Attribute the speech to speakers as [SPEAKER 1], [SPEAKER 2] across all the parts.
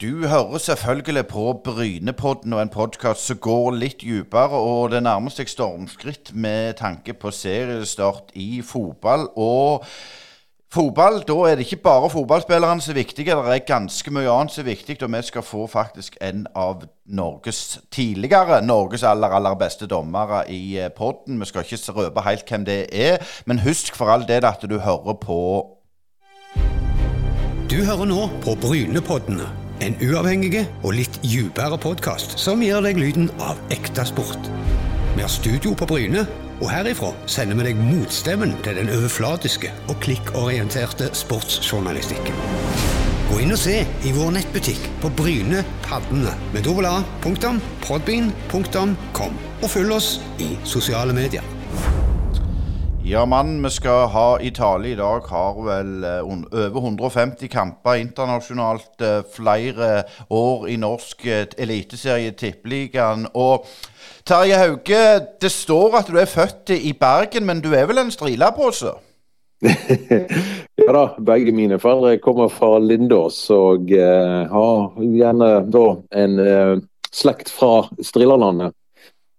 [SPEAKER 1] Du hører selvfølgelig på Brynepodden og en podkast som går litt dypere, og det nærmer seg stormskritt med tanke på seriestart i fotball. Og fotball, da er det ikke bare fotballspillerne som er viktige, det er ganske mye annet som er viktig. Og vi skal få faktisk en av Norges tidligere Norges aller, aller beste dommere i eh, podden. Vi skal ikke røpe helt hvem det er, men husk for all del at du hører på
[SPEAKER 2] Du hører nå på Brynepoddene. En uavhengig og litt dypere podkast som gir deg lyden av ekte sport. Vi har studio på Bryne, og herifra sender vi deg motstemmen til den overflatiske og klikkorienterte sportsjournalistikken. Gå inn og se i vår nettbutikk på Bryne Paddene med dobbel A, punktum, og følg oss i sosiale medier.
[SPEAKER 1] Ja, mannen vi skal ha i tale i dag, har vel eh, over 150 kamper internasjonalt. eh, Flere år i norsk eh, eliteserie Tippeligaen. Og Terje Hauge, det står at du er født i Bergen, men du er vel en strilapose?
[SPEAKER 3] ja da, begge mine foreldre kommer fra Lindås og uh, har gjerne da en uh, slekt fra Strilalandet.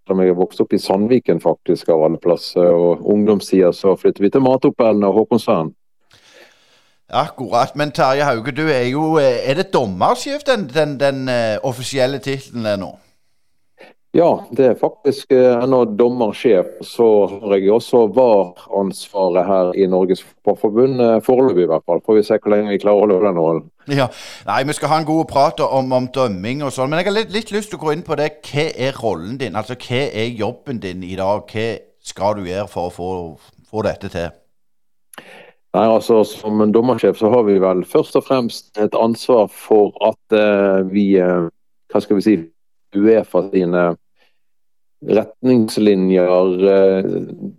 [SPEAKER 3] Som jeg har vokst opp i Sandviken faktisk, av alle plasser. Og ungdomstida så flytter vi til Matoppellen og Håkonsvern.
[SPEAKER 1] Akkurat. Men Terje Hauge, du er jo eh, Er det dommerskift, den, den, den eh, offisielle tittelen er nå?
[SPEAKER 3] Ja, det er faktisk eh, ennå dommersjef. Så har jeg også VAR-ansvaret her i Norges Fotballforbund. eh, Foreløpig i hvert fall. Får vi se hvor lenge vi klarer å holde den rollen.
[SPEAKER 1] Ja, Nei, vi skal ha en god prat om, om dømming og sånn, men jeg har litt, litt lyst til å gå inn på det. Hva er rollen din? Altså, hva er jobben din i dag? Hva skal du gjøre for å få, få dette til?
[SPEAKER 3] Nei, altså Som en dommersjef så har vi vel først og fremst et ansvar for at uh, vi uh, Hva skal vi si Uefa sine retningslinjer eh,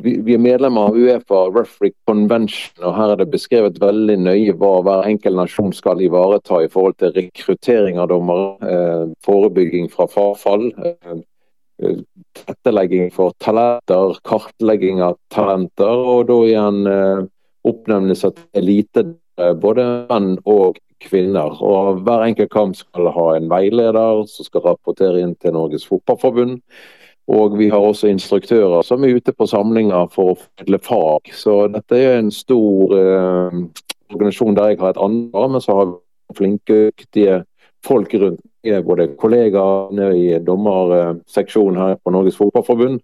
[SPEAKER 3] vi, er medlemmer av Uefa Referee Convention, og her er det beskrevet veldig nøye hva hver enkelt nasjon skal ivareta i forhold til rekruttering av dommere, eh, forebygging fra frafall, eh, tilrettelegging for talenter, kartlegging av talenter, og da igjen oppnevnelse til elite, både menn og kvinner. Og Hver enkelt kamp skal ha en veileder som skal rapportere inn til Norges Fotballforbund. Og vi har også instruktører som er ute på samlinger for å formidle fag. Så dette er en stor eh, organisasjon der jeg har et ansvar, men så har vi flinke, dyktige folk rundt. Er både kollegaer i dommerseksjonen her på Norges Fotballforbund.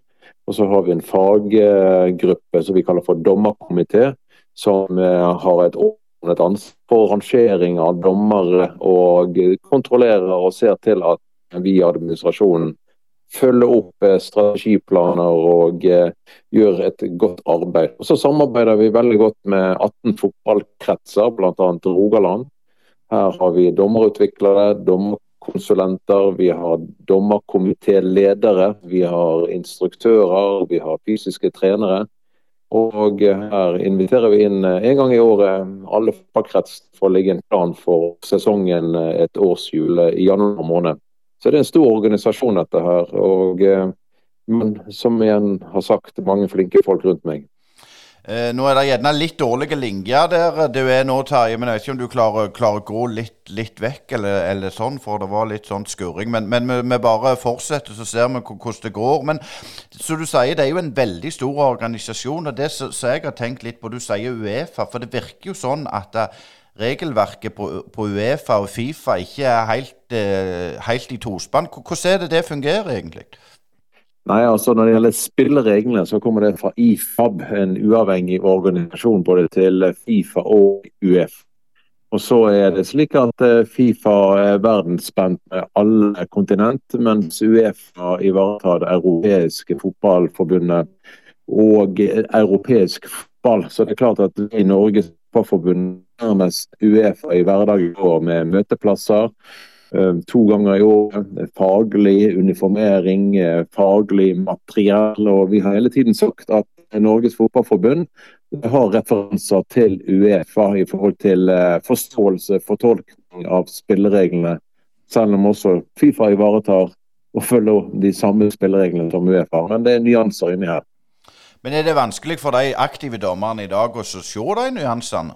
[SPEAKER 3] Og så har vi en faggruppe som vi kaller for dommerkomité, som eh, har et ordnet ansvar for rangering av dommere og kontrollerer og ser til at vi i administrasjonen følger opp eh, strategiplaner og eh, gjør et godt arbeid. Og Så samarbeider vi veldig godt med 18 fotballkretser, bl.a. Rogaland. Her har vi dommerutviklere, dommerkonsulenter, vi har dommerkomitéledere, vi har instruktører, vi har fysiske trenere. Og her inviterer vi inn eh, en gang i året alle fotballkrets for å legge en plan for sesongen eh, et årshjul eh, i januar måned. Så det er en stor organisasjon dette her. Og, eh, men som igjen har sagt, mange flinke folk rundt meg.
[SPEAKER 1] Eh, nå er det gjerne litt dårlige linjer der du er nå, Terje. Men jeg vet ikke om du klarer, klarer å gå litt, litt vekk, eller, eller sånn, for det var litt sånn skurring. Men, men vi, vi bare fortsetter, så ser vi hvordan det går. Men som du sier, det er jo en veldig stor organisasjon. Og det som jeg har tenkt litt på, du sier Uefa, for det virker jo sånn at eh, regelverket på, på Uefa og Fifa ikke er helt, eh, helt i tospann. Hvordan er det det fungerer egentlig?
[SPEAKER 3] Nei, altså Når det gjelder spillereglene, så kommer det fra IFAB, en uavhengig organisasjon både til Fifa og UF. Og så er det slik at eh, Fifa er verdensspent med alle kontinent, mens Uefa ivaretar det europeiske fotballforbundet og eh, europeisk fotball. Så det er klart at vi i Norges fotballforbund nærmest Uefa i hverdagen går med møteplasser. Eh, To ganger i året. Faglig uniformering, eh, faglig materiell. Og vi har hele tiden sagt at Norges Fotballforbund har referanser til Uefa i forhold til eh, forståelse, fortolkning av spillereglene. Selv om også Fifa ivaretar og følger de samme spillereglene som Uefa. Men det er nyanser inni her.
[SPEAKER 1] Men er det vanskelig for de aktive dommerne i dag å se de nyansene?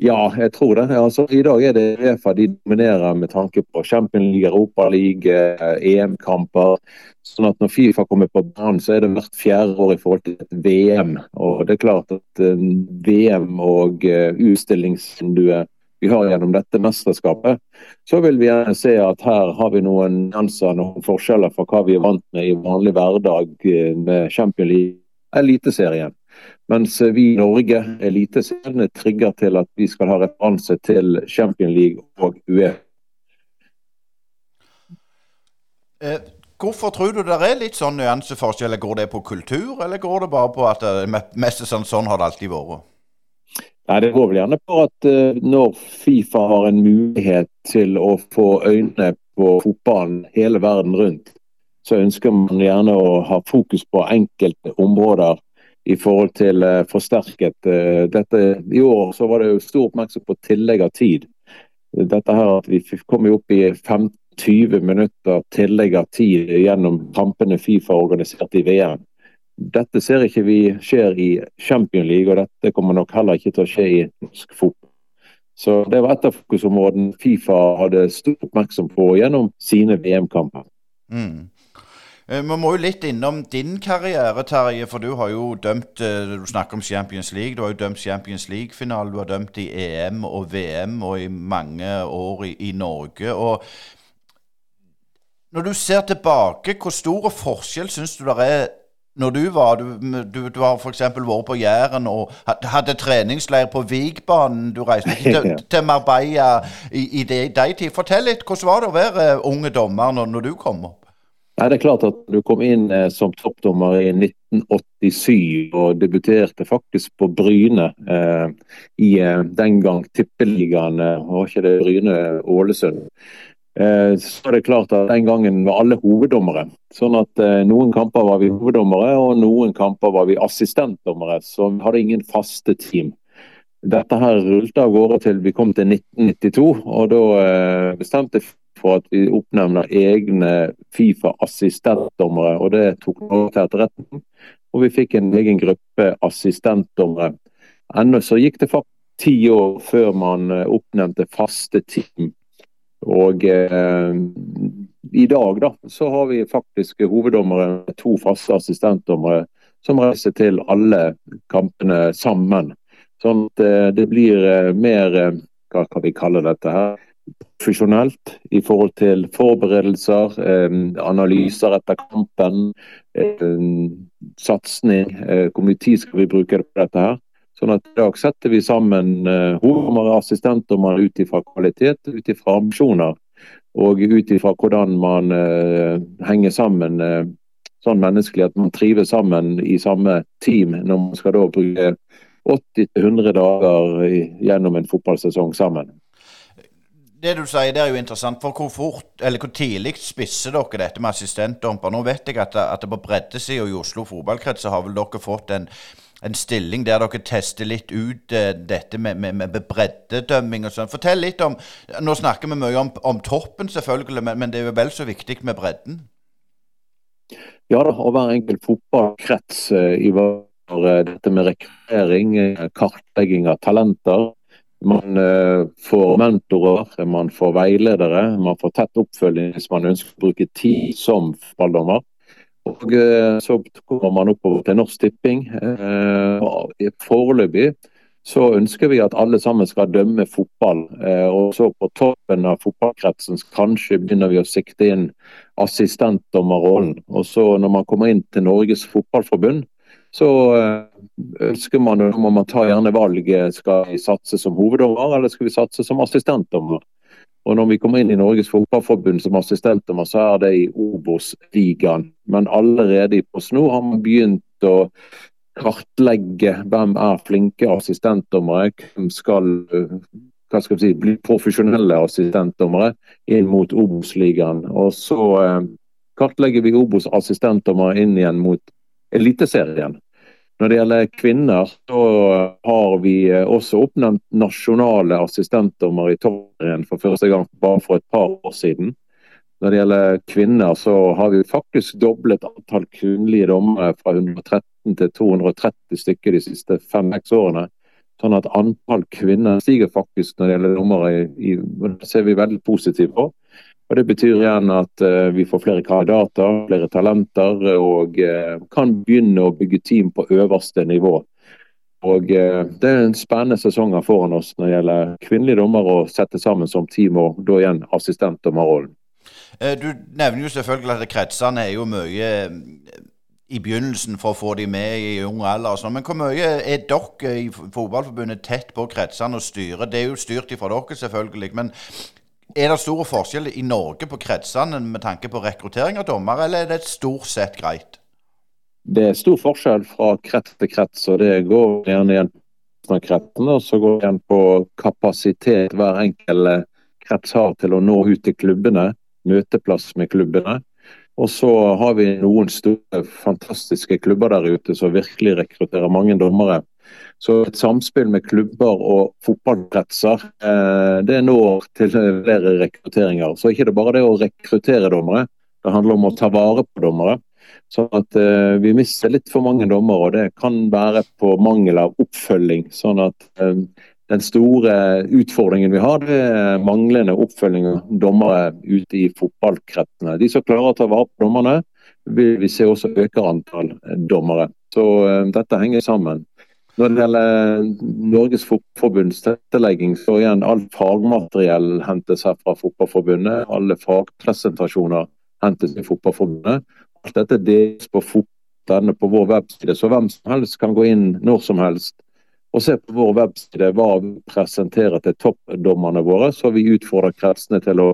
[SPEAKER 3] Ja, jeg tror det. Altså, I dag er det Uefa de dominerer med tanke på Champions League, Europa League, EM-kamper. Sånn at Når Fifa kommer på banen, så er det hvert fjerde år i forhold til VM. Og det er klart at VM og utstillingsvinduet vi har gjennom dette mesterskapet, så vil vi gjerne se at her har vi noen nyanser, noen forskjeller fra hva vi er vant med i vanlig hverdag med Champions League, Eliteserien. Mens vi i Norge, Eliteserien, er trigger til at vi skal ha referanse til Champions League og UE.
[SPEAKER 1] Eh, hvorfor tror du det er litt sånn nyanseforskjell? Går det på kultur, eller går det bare på at det mest sånn, sånn har det alltid vært?
[SPEAKER 3] Nei, Det går vel gjerne på at når Fifa har en mulighet til å få øynene på fotballen hele verden rundt, så ønsker man gjerne å ha fokus på enkelte områder i forhold til uh, forsterket uh, dette. I år så var det jo stor oppmerksomhet på tillegg av tid. Dette her at Vi kom jo opp i 15-20 minutter tillegg av tid gjennom kampene Fifa organiserte i VM. Dette ser ikke vi skjer i Champion League, og dette kommer nok heller ikke til å skje i norsk fotball. Så Det var et av fokusområdene Fifa hadde stor oppmerksom på gjennom sine VM-kamper.
[SPEAKER 1] Mm. Eh, vi må jo litt innom din karriere, Terje. For du har jo dømt eh, Du snakker om Champions League. Du har jo dømt Champions League-finale. Du har dømt i EM og VM og i mange år i, i Norge. og når du ser tilbake, hvor stor forskjell syns du det er når du var Du, du, du har f.eks. vært på Jæren og hadde treningsleir på Vigbanen. Du reiste ikke til, til Marbella i, i de, de tid. Fortell litt, hvordan var det å være uh, unge dommer når, når, du kom opp?
[SPEAKER 3] Nei, det er klart at Du kom inn eh, som toppdommer i 1987 og debuterte faktisk på Bryne eh, i eh, den gang Tippeligaen. Eh, var ikke det Bryne-Ålesund? Eh, så er det klart at Den gangen var alle hoveddommere. Sånn at eh, Noen kamper var vi hoveddommere, og noen kamper var vi assistentdommere. Så vi hadde ingen faste team. Dette her rullet av gårde til vi kom til 1992, og da bestemte for at vi oppnevner egne Fifa-assistentdommere. og Det tok noe til etterretning. Og vi fikk en egen gruppe assistentdommere. Ennå så gikk det faktisk ti år før man oppnevnte faste team og eh, i dag da, så har vi faktisk hoveddommere, to faste assistentdommere, som reiser til alle kampene sammen. Sånn at eh, det blir eh, mer eh, hva kan vi kalle dette her, profesjonelt i forhold til forberedelser, eh, analyser etter kampen, eh, satsing. hvor mye tid skal vi bruke på dette her? Sånn at I dag setter vi sammen eh, hoveddommere og assistentdommere ut ifra kvalitet, ut ifra ambisjoner og ut ifra hvordan man uh, henger sammen uh, sånn menneskelig at man trives sammen i samme team når man skal da bruke 80-100 dager gjennom en fotballsesong sammen.
[SPEAKER 1] Det du sier, det er jo interessant. for Hvor fort, eller hvor tidlig spisser dere dette med assistentdomper? Nå vet jeg at, at på breddesida i Oslo fotballkrets har vel dere fått en en stilling der dere tester litt ut uh, dette med, med, med breddedømming og sånn. Fortell litt om Nå snakker vi mye om, om toppen, selvfølgelig, men, men, det er jo vel så viktig med bredden?
[SPEAKER 3] Ja da, og hver enkelt fotballkrets uh, ivaretar dette med rekruttering, kartlegging av talenter. Man uh, får mentorer, man får veiledere, man får tett oppfølging hvis man ønsker å bruke tid som balldommer. Og eh, så kommer man oppover til Norsk Tipping. Eh, foreløpig så ønsker vi at alle sammen skal dømme fotball. Eh, og så på toppen av fotballkretsen kanskje begynner vi å sikte inn assistentdommerrollen. Og så når man kommer inn til Norges Fotballforbund, så ønsker man, må man ta gjerne valget skal vi satse som hoveddommer eller skal vi satse som assistentdommer. Og når vi kommer inn i Norges Fotballforbund som assistentdommer, så er det i Obos-ligaen. Men allerede i PostNord har man begynt å kartlegge hvem er flinke assistentdommere, hvem skal, hva skal si, bli profesjonelle assistentdommere inn mot Obos-ligaen. Og så eh, kartlegger vi Obos-assistentdommere inn igjen mot Eliteserien. Når det gjelder kvinner, så har vi eh, også oppnevnt nasjonale assistentdommer i toppen for første gang bare for et par år siden. Når det gjelder kvinner, så har vi faktisk doblet antall kvinnelige dommere fra 113 til 230 stykker de siste fem-seks årene. Sånn at antall kvinner stiger faktisk når det gjelder dommere. I, det ser vi veldig positivt på. Og Det betyr igjen at uh, vi får flere kandidater, flere talenter, og uh, kan begynne å bygge team på øverste nivå. Og uh, Det er en spennende sesong foran oss når det gjelder kvinnelige dommere å sette sammen som team, og da igjen assistentdommerrollen.
[SPEAKER 1] Du nevner jo selvfølgelig at kretsene er jo mye i begynnelsen for å få de med i ung alder. Sånn. Men hvor mye er dere i Fotballforbundet tett på kretsene og styrer? Det er jo styrt ifra dere, selvfølgelig. Men er det store forskjell i Norge på kretsene med tanke på rekruttering av dommere, eller er det stort sett greit?
[SPEAKER 3] Det er stor forskjell fra krets til krets, og det går gjerne igjen på kretsene. Og så går det igjen på kapasitet hver enkelt krets har til å nå ut til klubbene. Møteplass med klubbene. Og så har vi noen store, fantastiske klubber der ute som virkelig rekrutterer mange dommere. Så et samspill med klubber og fotballkretser, eh, det når til flere rekrutteringer. Så ikke det bare det å rekruttere dommere, det handler om å ta vare på dommere. Så at uh, vi mister litt for mange dommere, og det kan være på mangel av oppfølging. Sånn at uh, den store utfordringen vi har, det er manglende oppfølging av dommere ute i fotballkretsene. De som klarer å ta vare på dommerne, vil vi se også øker antall dommere. Så dette henger sammen. Når det gjelder Norges Fotballforbunds tilrettelegging, så igjen alt fagmateriell hentes her fra Fotballforbundet. Alle fagpresentasjoner hentes i Fotballforbundet. Alt dette deles på, denne på vår webside, så hvem som helst kan gå inn når som helst og se på vår webside hva vi presenterer til toppdommerne våre. Så vi utfordrer kretsene til å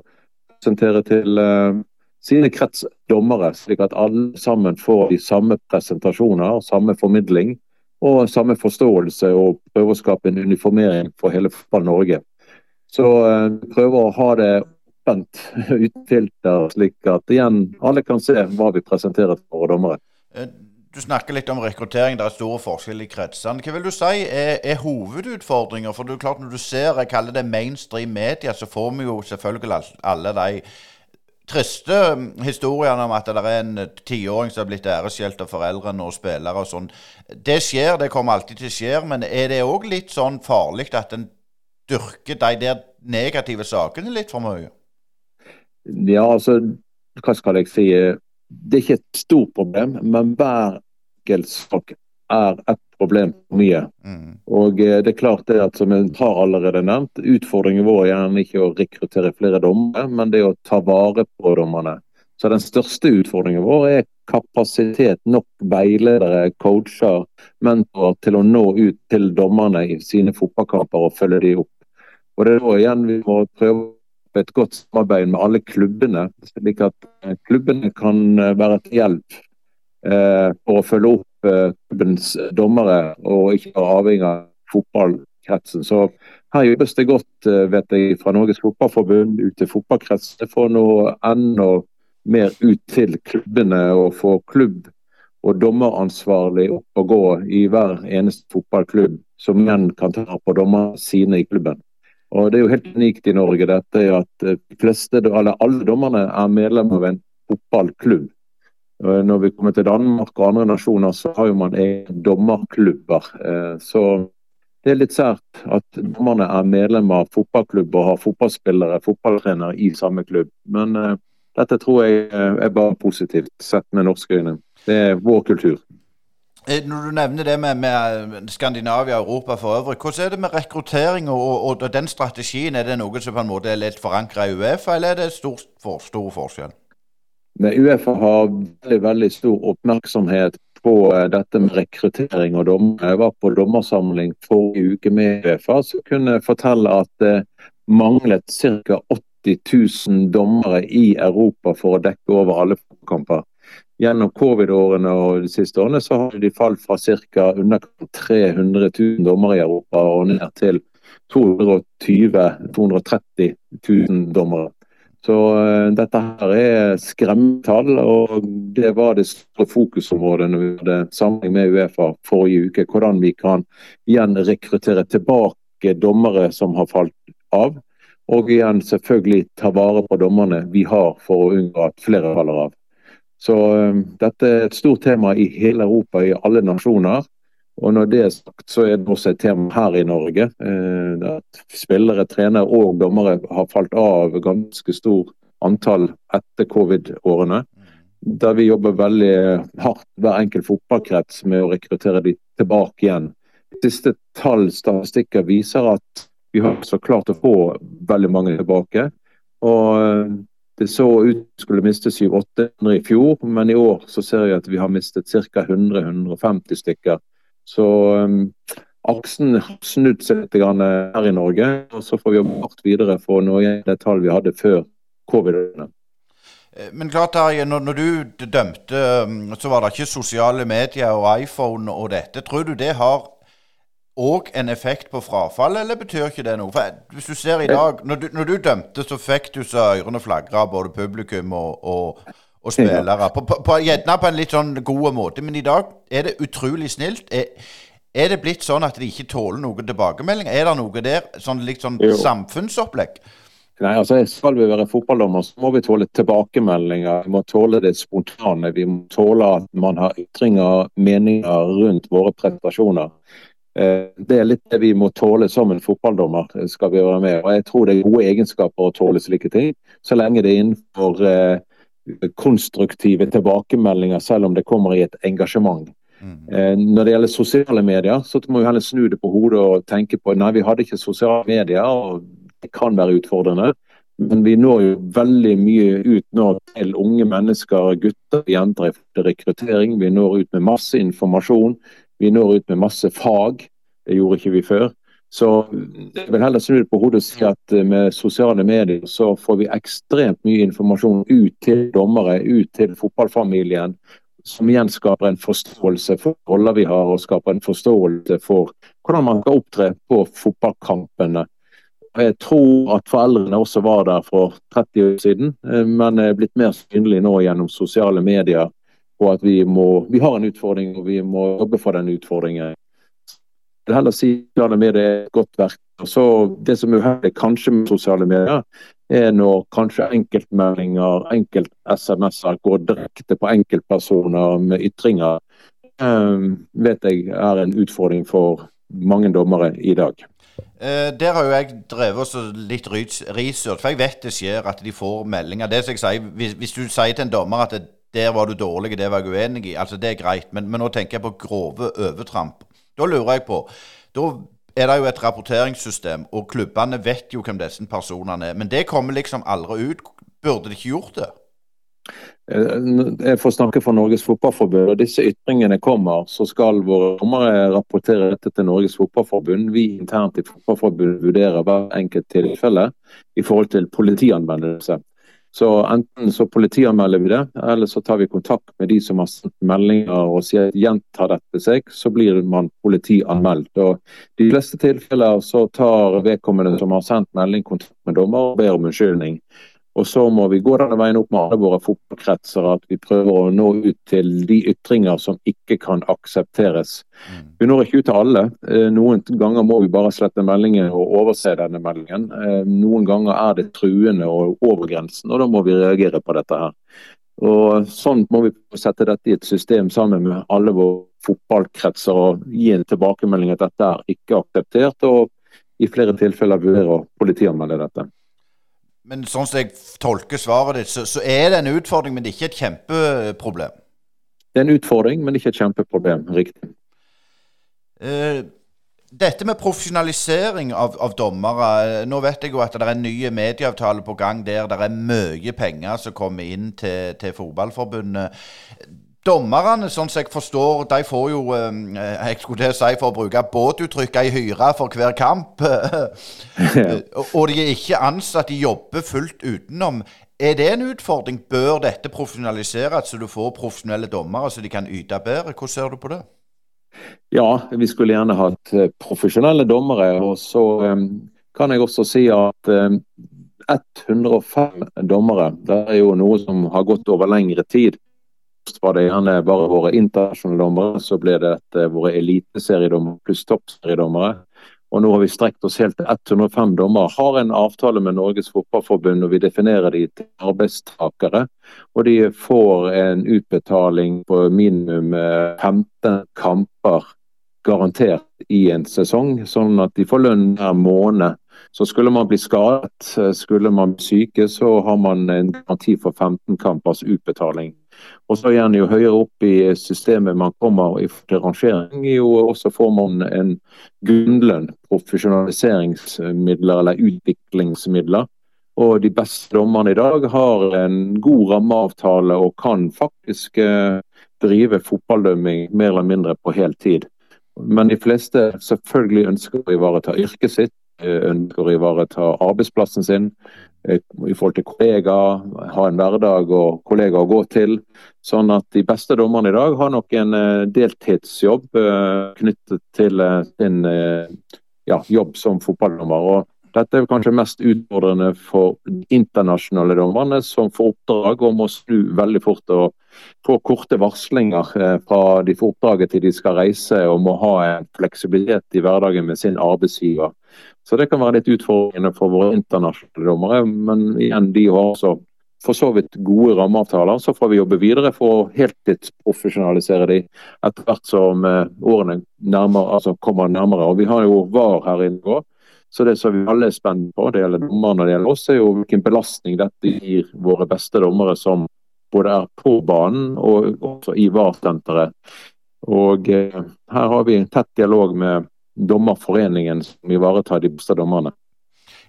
[SPEAKER 3] presentere til uh, sine kretsdommere, slik at alle sammen får de samme presentasjoner, samme formidling og samme forståelse og prøve å skape en uniformering for hele fotball Norge. Så uh, prøver å ha det åpent uten filter, slik at igjen alle kan se hva vi presenterer for våre dommere.
[SPEAKER 1] Eh, du snakker litt om rekruttering. Det er store forskjeller i kretsene. Hva vil du si er, er hovedutfordringer? For det er klart Når du ser jeg kaller det mainstream media, så får vi jo selvfølgelig alle de triste um, historiene om at det er en eh, tiåring som har blitt æreskjelt av foreldrene og spillere og sånn. Det skjer, det kommer alltid til å skje, men er det òg litt sånn farlig at en dyrker de der negative sakene litt for mye?
[SPEAKER 3] Ja, altså, hva skal jeg si. Det er ikke et stort problem, men hver enkelt er et problem for mye. Mm. Og eh, det er klart det at som jeg har allerede nevnt, utfordringen vår er gjerne ikke å rekruttere flere dommere, men det å ta vare på dommerne. Så den største utfordringen vår er kapasitet, nok veiledere, coacher, mentorer til å nå ut til dommerne i sine fotballkamper og følge dem opp. Og Det er da igjen vi må prøve et godt samarbeid med alle klubbene, slik at eh, klubbene kan eh, være til hjelp for å følge opp Eh, klubbens dommere, og ikke være avhengig av fotballkretsen. Så her jobbes det godt eh, vet jeg, fra Norges Fotballforbund ut til fotballkretsene for å nå enda mer ut til klubbene og få klubb og dommeransvarlig opp og gå i hver eneste fotballklubb, som menn kan ta på dommerne sine i klubben. Og Det er jo helt unikt i Norge dette at eh, de fleste, alle dommerne er medlem av en fotballklubb. Når vi kommer til Danmark og andre nasjoner, så har jo man egne dommerklubber. Eh, så det er litt sært at dommerne er medlemmer av fotballklubber og har fotballspillere, fotballtrenere i samme klubb. Men uh, dette tror jeg eh, er bare positivt sett med norske øyne. Det er vår kultur.
[SPEAKER 1] Når du nevner det med, med Skandinavia og Europa for øvrig, hvordan er det med rekruttering og, og, og, den strategien? Er det noe som på en måte er litt forankra i Uefa, eller er det stor, for, stor forskjell?
[SPEAKER 3] Uefa har veldig, veldig stor oppmerksomhet på eh, dette med rekruttering og dommer. Jeg var på dommersamling forrige uke med Uefa som kunne fortelle at det manglet ca. 80 000 dommere i Europa for å dekke over alle kamper. Gjennom covid-årene og de siste årene så har de falt fra ca. underkant 300 000 dommere i Europa og ned til 220 230 000 dommere. Så uh, dette her er skremmetall, og det var det store fokusområdet når vi hadde samling med Uefa forrige uke. Hvordan vi kan igjen rekruttere tilbake dommere som har falt av. Og igjen selvfølgelig ta vare på dommerne vi har for å unngå at flere faller av. Så uh, dette er et stort tema i hele Europa, i alle nasjoner. Og når det er sagt, så er det også et tema her i Norge. Eh, at spillere, trenere og dommere har falt av ganske stor antall etter covid-årene. Der vi jobber veldig hardt, hver enkelt fotballkrets, med å rekruttere de tilbake igjen. Siste tall, statistikker, viser at vi har så klart å få veldig mange tilbake. Og eh, det så ut skulle miste 700-800 i fjor, men i år så ser vi at vi har mistet ca. 100-150 stykker. Så um, aksen har snudd seg litt her i Norge. og Så får vi jobbe hardt videre for noen av det tallet vi hadde før covid. -ene.
[SPEAKER 1] Eh, men klart, Terje, når, når, du dømte, um, så var det ikke sosiale medier og iPhone og dette. Tror du det har òg en effekt på frafall, eller betyr ikke det noe? For hvis du ser i dag, Når du, når du dømte, så fikk du så ørene flagra, både publikum og, og, og spillere. På, på, på, gjerne på en litt sånn god måte, men i dag er det utrolig snilt. Er, er det blitt sånn at de ikke tåler noen tilbakemeldinger? Er det noe der, sånn litt sånn samfunnsopplegg?
[SPEAKER 3] Nei, altså Skal vi være fotballdommer, så må vi tåle tilbakemeldinger. Vi må tåle det spontane. Vi må tåle at man har ytringer, meninger rundt våre prestasjoner. Eh, det er litt det vi må tåle som en fotballdommer. skal vi være med. Og Jeg tror det er gode egenskaper å tåle slike ting, så lenge det er innenfor eh, konstruktive tilbakemeldinger, selv om det kommer i et engasjement. Mm. Eh, når det gjelder sosiale medier, så må vi heller snu det på hodet og tenke på nei, vi hadde ikke sosiale medier. og det kan være utfordrende. Men vi når jo veldig mye ut nå til unge mennesker, gutter og jenter i rekruttering. Vi når ut med masse informasjon. Vi når ut med masse fag. Det gjorde ikke vi før. Så jeg vil heller snu det på hodet og si at eh, med sosiale medier så får vi ekstremt mye informasjon ut til dommere, ut til fotballfamilien. Som igjen skaper en forståelse for roller vi har, og skaper en forståelse for hvordan man skal opptre på fotballkampene. Jeg tror at foreldrene også var der for 30 år siden, eh, men er blitt mer synlig nå gjennom sosiale medier. Og at vi, må, vi har en utfordring, og vi må jobbe for den utfordringen. Vil heller si sosiale medier er et godt verktøy. Så det som er uheldig kanskje med sosiale medier, er når kanskje enkeltmeldinger, enkelt-SMS-er går direkte på enkeltpersoner med ytringer. Um, vet jeg er en utfordring for mange dommere i dag.
[SPEAKER 1] Uh, der har jo jeg drevet litt research, for jeg vet det skjer at de får meldinger. Det jeg sier, hvis, hvis, du sier til en dommer at det, 'der var du dårlig, det var jeg uenig i', altså det er greit. Men, men, nå tenker jeg på grove overtramp. Da lurer jeg på Da er det jo et rapporteringssystem, og klubbene vet jo hvem disse personene er. Men det kommer liksom aldri ut. Burde de ikke gjort det?
[SPEAKER 3] Eh, jeg får snakke for Norges Fotballforbund. og Disse ytringene kommer, så skal våre dommere rapportere dette til Norges Fotballforbund. Vi internt i Fotballforbundet vurderer hver enkelt tilfelle i forhold til politianmeldelse. Så Enten så politianmelder vi det, eller så tar vi kontakt med de som har sendt meldinger og sier gjentar dette seg, så blir man politianmeldt. Og De fleste tilfeller så tar vedkommende som har sendt melding kontakt med dommer og ber om unnskyldning. Og så må vi gå denne veien opp med alle våre fotballkretser, at vi prøver å nå ut til de ytringer som ikke kan aksepteres. Mm. Vi når ikke ut til alle. Eh, noen ganger må vi bare slette meldingen og overse denne meldingen. Eh, noen ganger er det truende og over grensen, og da må vi reagere på dette her. Og Sånn må vi sette dette i et system sammen med alle våre fotballkretser og gi en tilbakemelding at dette er ikke akseptert, og i flere tilfeller vurdere å politianmelde dette.
[SPEAKER 1] Men sånn som jeg tolker svaret ditt, så, så, er det en utfordring, men det er ikke et kjempeproblem?
[SPEAKER 3] Det er en utfordring, men ikke et kjempeproblem. Riktig.
[SPEAKER 1] Uh, dette med profesjonalisering av, av, dommere. Eh, nå vet jeg jo at det er en ny medieavtale på gang der det er mye penger som kommer inn til, til fotballforbundet. Dommerne, sånn som jeg forstår, de får jo eh, jeg skulle til å si for å bruke båtuttrykk ei hyre for hver kamp. og de er ikke ansatt, de jobber fullt utenom. Er det en utfordring? Bør dette profesjonaliseres, så du får profesjonelle dommere så de kan yte bedre? Hvordan ser du på det?
[SPEAKER 3] Ja, vi skulle gjerne hatt eh, profesjonelle dommere. Og så um, kan jeg også si at um, 105 dommere, det er jo noe som har gått over lengre tid. Først var det gjerne bare våre internasjonale dommere, så ble det et, våre eliteseriedommere pluss toppseriedommere. Og nå har vi strekt oss helt til 105 dommere. Har en avtale med Norges Fotballforbund og vi definerer de til arbeidstakere. Og de får en utbetaling på minimum 15 kamper garantert i en sesong, sånn at de får lønn hver måned. Så skulle man bli skadet, skulle man bli syke, så har man en garanti for 15 kampers utbetaling. Og så igjen, Jo høyere opp i systemet man kommer i rangering, jo også får man en grunnlønn, profesjonaliseringsmidler eller utviklingsmidler. Og de beste dommerne i dag har en god rammeavtale og kan faktisk eh, drive fotballdømming mer eller mindre på heltid. Men de fleste selvfølgelig ønsker å ivareta yrket sitt, ønsker å ivareta arbeidsplassen sin eh, i forhold til kollegaer, ha en hverdag og kollegaer å gå til. Sånn at de beste dommerne i dag har nok en eh, deltidsjobb knyttet til sin ja, jobb som fotballdommer. Og dette er kanskje mest utfordrende for internasjonale dommerne, som får oppdrag om å snu veldig fort og få korte varslinger eh, fra de får oppdraget til de skal reise, og må ha en fleksibilitet i hverdagen med sin arbeidsgiver. Så det kan være litt utfordrende for våre internasjonale dommere, men igjen, de har også for så vidt gode rammeavtaler. Så får vi jobbe videre for å heltidsprofesjonalisere de etter hvert som eh, årene nærmere, altså kommer nærmere. Og Vi har jo VAR her inne òg så det som vi alle er spent på, det gjelder dommerne og det gjelder oss, er jo hvilken belastning dette gir våre beste dommere som både er på banen og også i VAR-senteret. Og eh, her har vi en tett dialog med Dommerforeningen som ivaretar de beste dommerne.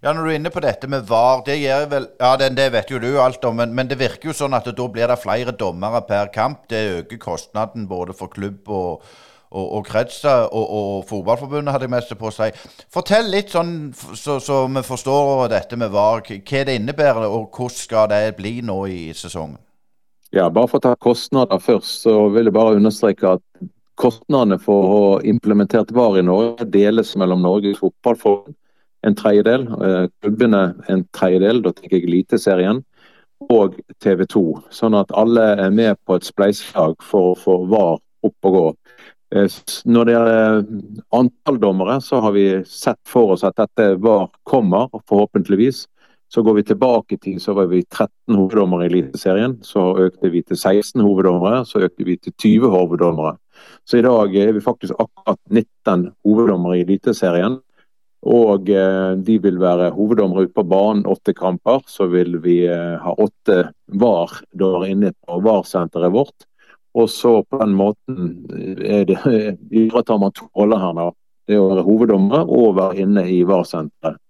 [SPEAKER 1] Ja, Når du er inne på dette med VAR, det vel Ja, det, det vet jo du alt om, men, men, det virker jo sånn at da blir det flere dommere per kamp. Det øker kostnaden både for klubb og, og, og kretser og, og, Fotballforbundet, hadde jeg mest på å si. Fortell litt sånn så, så, vi forstår dette med VAR, hva det innebærer og hvordan skal det bli nå i sesongen?
[SPEAKER 3] Ja, Bare for å ta kostnader først, så vil jeg bare understreke at kostnadene for å ha implementert VAR i Norge deles mellom Norges Fotballforbund en tredjedel, eh, klubbene en tredjedel, da tenker jeg Eliteserien, og TV 2. Sånn at alle er med på et spleiselag for å få VAR opp og gå. Eh, når det gjelder antall dommere, så har vi sett for oss at dette var kommer, forhåpentligvis. Så går vi tilbake til så var vi 13 hoveddommere i Eliteserien. Så økte vi til 16 hoveddommere, så økte vi til 20 hoveddommere. Så i dag er vi faktisk akkurat 19 hoveddommere i Eliteserien. Og eh, de vil være hoveddommere ute på banen åtte kamper. Så vil vi eh, ha åtte VAR-dommere inne på VAR-senteret vårt. Og så på den måten er det, ivaretar man to roller her nå. Det å være hoveddommer og være inne i VAR-senteret.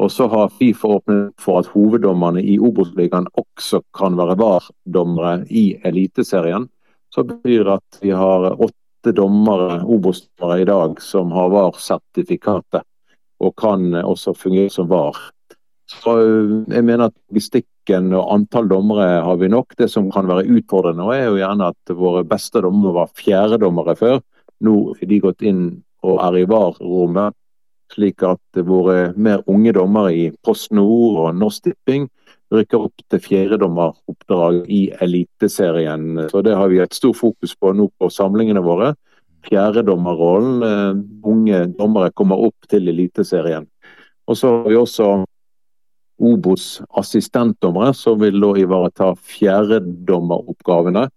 [SPEAKER 3] Og så har Fifa åpnet for at hoveddommerne i Obos-ligaen også kan være VAR-dommere i Eliteserien. Så betyr at vi har åtte dommere, Obos-dommere i dag som har VAR-sertifikatet og kan også fungere som VAR. Så eh, jeg mener at logistikken og antall dommere har vi nok. Det som kan være utfordrende, er jo gjerne at våre beste dommere var fjerdedommere før. Nå er de gått inn og er i VAR-rommet, slik at våre mer unge dommere i Post Nord og Norsk Tipping rykker opp til fjerdedommeroppdrag i Eliteserien. Så Det har vi et stort fokus på nå på samlingene våre. Fjerdedommerrollen. Eh, unge dommere kommer opp til Eliteserien. Og så har vi også Obos assistentdommere, som vil da ivareta fjerdedommeroppgavene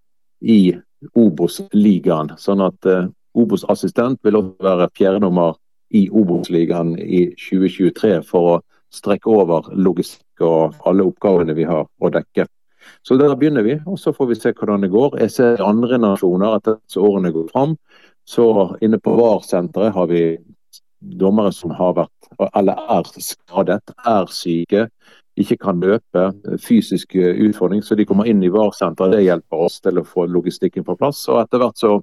[SPEAKER 3] i Obos-ligaen. Sånn at uh, Obos assistent vil også være fjerdedommer i Obos-ligaen i 2023 for å strekke over logistikk og alle oppgavene vi har å dekke. Så der begynner vi, og så får vi se hvordan det går. Jeg ser andre nasjoner at årene går fram. Så inne på VAR-senteret har vi dommere som har vært eller er skadet, er syke, ikke kan løpe, fysisk utfordring. Så de kommer inn i VAR-senteret. Det hjelper oss til å få logistikken på plass. Og etter hvert så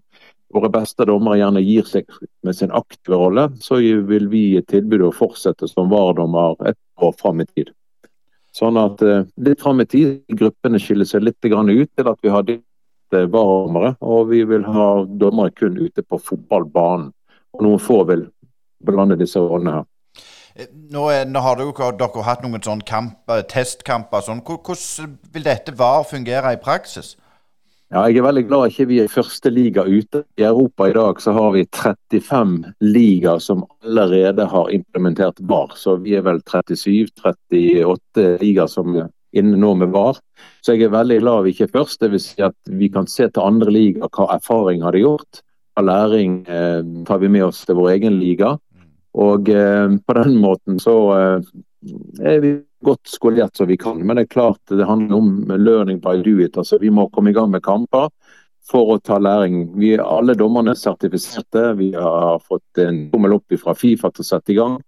[SPEAKER 3] våre beste dommere gjerne gir seg med sin aktive rolle, så vil vi gi tilbud å fortsette som VAR-dommer et år fram i tid. Sånn at eh, litt fram i tid, gruppene skiller seg litt ut til at vi har VAR-dommere, og vi vil ha dommere kun ute på fotballbanen. Og noen få vil blande disse rollene her.
[SPEAKER 1] Eh, nå, nå, har dere, dere hatt noen sånne kamp, eh, testkamper. Sånn. Hvordan vil dette VAR fungere i praksis?
[SPEAKER 3] Ja, jeg er veldig glad ikke vi er i første liga ute. I Europa i dag så har vi 35 ligaer som allerede har implementert VAR. Så vi er vel 37-38 ligaer som er inne nå med VAR. Så jeg er veldig glad vi ikke er først. Dvs. Si at vi kan se til andre ligaer hva erfaring har de gjort. Hva læring eh, tar vi med oss til vår egen liga. Og eh, på den måten så eh, er vi godt skolert som vi kan. Men det er klart det handler om learning by do it. Altså, vi må komme i gang med kamper for å ta læring. Vi er alle dommerne sertifiserte. Vi har fått en tommel opp fra Fifa til å sette i gang.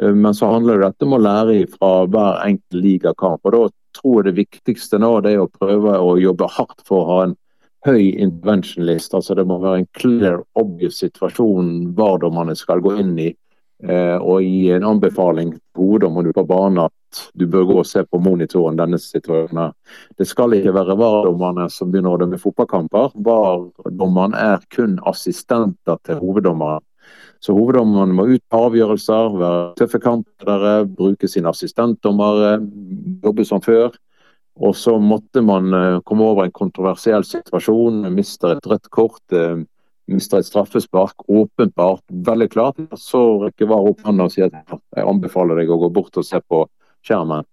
[SPEAKER 3] Eh, men så handler det om å lære fra hver enkelt ligakamp. Og da tror jeg det viktigste nå det er å prøve å jobbe hardt for å ha en høy intervention list. Altså det må være en clear, obvious situasjon VAR-dommerne skal gå inn i og gi en anbefaling til hoveddommeren på banen at du bør gå og se på monitoren denne situasjonen. Det skal ikke være VAR-dommerne som begynner å dømme fotballkamper. VAR-dommerne er kun assistenter til hoveddommeren. Så hoveddommerne må ut på avgjørelser, være tøffe kampledere, bruke sine assistentdommere, jobbe som før. Og så måtte man eh, komme over en kontroversiell situasjon, mister et rødt kort. Mister et straffespark, åpenbart, veldig klart, så rekker VAR opp hånda og sier at jeg anbefaler deg å gå bort og se på skjermen.